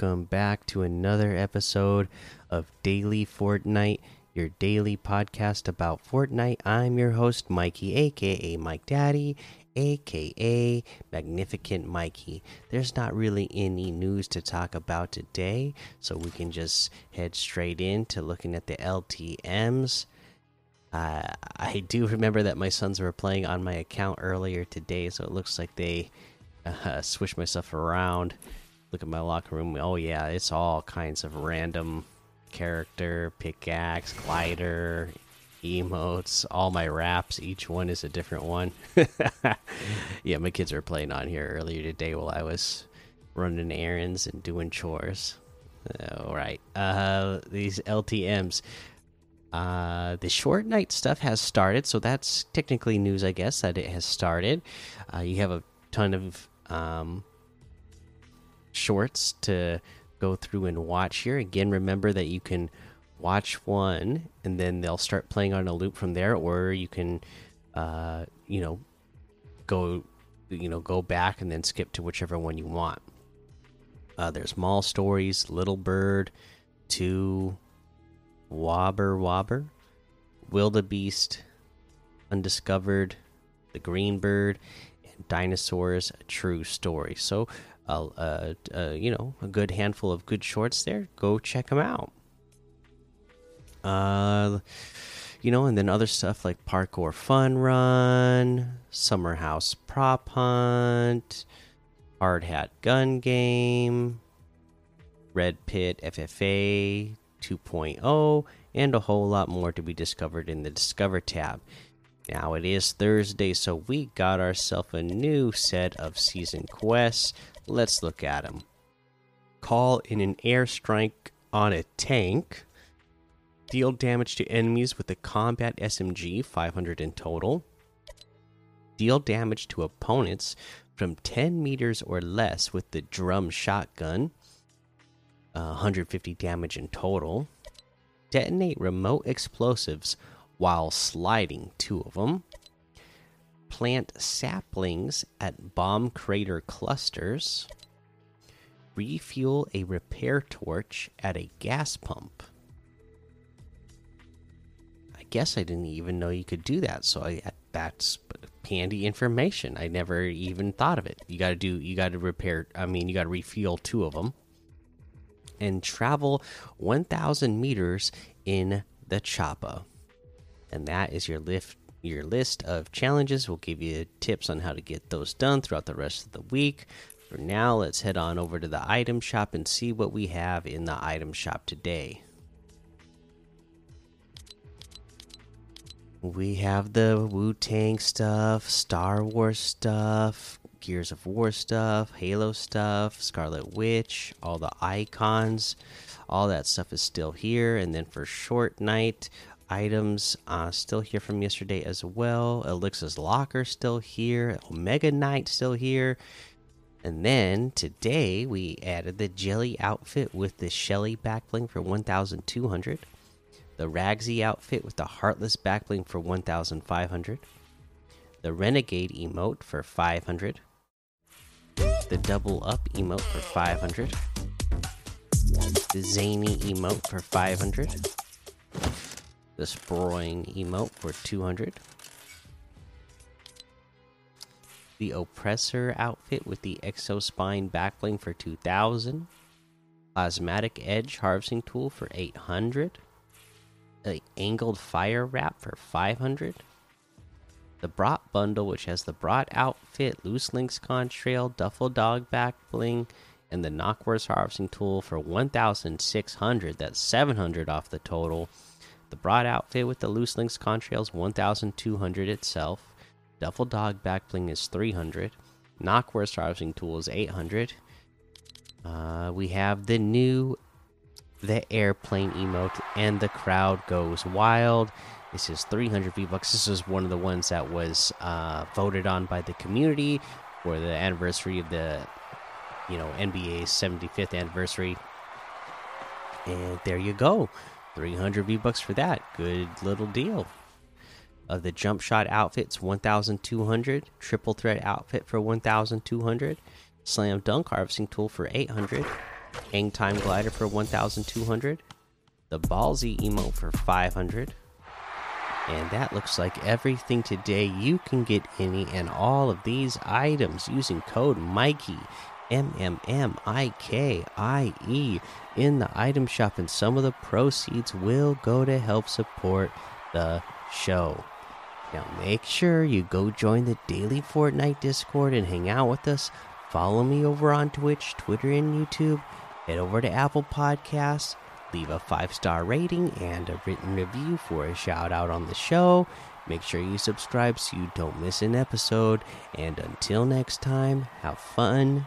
Welcome back to another episode of Daily Fortnite, your daily podcast about Fortnite. I'm your host, Mikey, aka Mike Daddy, aka Magnificent Mikey. There's not really any news to talk about today, so we can just head straight into looking at the LTMs. Uh, I do remember that my sons were playing on my account earlier today, so it looks like they uh, switched my stuff around. Look at my locker room. Oh, yeah, it's all kinds of random character, pickaxe, glider, emotes, all my wraps. Each one is a different one. yeah, my kids were playing on here earlier today while I was running errands and doing chores. All right. Uh, these LTMs. Uh, the Short Nite stuff has started, so that's technically news, I guess, that it has started. Uh, you have a ton of um, shorts to go through and watch here. Again, remember that you can watch one and then they'll start playing on a loop from there, or you can, uh, you know, go, you know, go back and then skip to whichever one you want. Uh, there's Mall Stories, Little Bird, two Wobber Wobber, Wildebeest, Undiscovered, The Green Bird, and Dinosaurs: A True Story. So, uh, you know, a good handful of good shorts there. Go check them out. Uh, you know, and then other stuff like Parkour Fun Run, Summer House Prop Hunt, Hard Hat Gun Game, Red Pit FFA, 2.0 and a whole lot more to be discovered in the Discover tab. Now it is Thursday, so we got ourselves a new set of season quests. Let's look at them. Call in an airstrike on a tank. Deal damage to enemies with a combat SMG, 500 in total. Deal damage to opponents from 10 meters or less with the drum shotgun, uh, 150 damage in total. Detonate remote explosives while sliding, two of them. Plant saplings at bomb crater clusters. Refuel a repair torch at a gas pump. I guess I didn't even know you could do that, so I, that's handy information. I never even thought of it. You got to do, you got to repair. I mean, you got to refuel two of them and travel 1,000 meters in the Choppa. And that is your lift your list of challenges. We'll give you tips on how to get those done throughout the rest of the week. For now, let's head on over to the item shop and see what we have in the item shop today. We have the Wu Tang stuff, Star Wars stuff, Gears of War stuff, Halo stuff, Scarlet Witch, all the icons, all that stuff is still here. And then for Short Nite items, uh, still here from yesterday as well. Elixir's Locker still here. Omega Knight still here. And then today we added the Jelly outfit with the Shelly backbling for 1,200. The Ragsy outfit with the Heartless backbling for 1,500. The Renegade emote for 500 the double up emote for 500 the zany emote for 500 the sproing emote for 200 the oppressor outfit with the exospine backbling for 2000 plasmatic edge harvesting tool for 800 the angled fire wrap for 500 the Brat bundle, which has the Brat outfit, loose links contrail, duffel dog back bling, and the Knockwurst harvesting tool for 1,600. That's 700 off the total. The Brat outfit with the loose links contrails 1,200 itself. Duffel dog back bling is 300. Knockwurst harvesting tool is 800. Uh, we have the new the airplane emote and the crowd goes wild this is 300 V bucks. This is one of the ones that was uh, voted on by the community for the anniversary of the, you know, NBA's 75th anniversary. And there you go, 300 V bucks for that. Good little deal. Of uh, the jump shot outfits, 1,200. Triple threat outfit for 1,200. Slam dunk harvesting tool for 800. Hang Time Glider for 1200, the Ballsy emote for 500. And that looks like everything today. You can get any and all of these items using code Mikey, M M M I K I E, in the item shop, and some of the proceeds will go to help support the show. Now, make sure you go join the daily Fortnite Discord and hang out with us. Follow me over on Twitch, Twitter, and YouTube. Head over to Apple Podcasts leave a five star rating and a written review for a shout out on the show. Make sure you subscribe so you don't miss an episode. And until next time, have fun,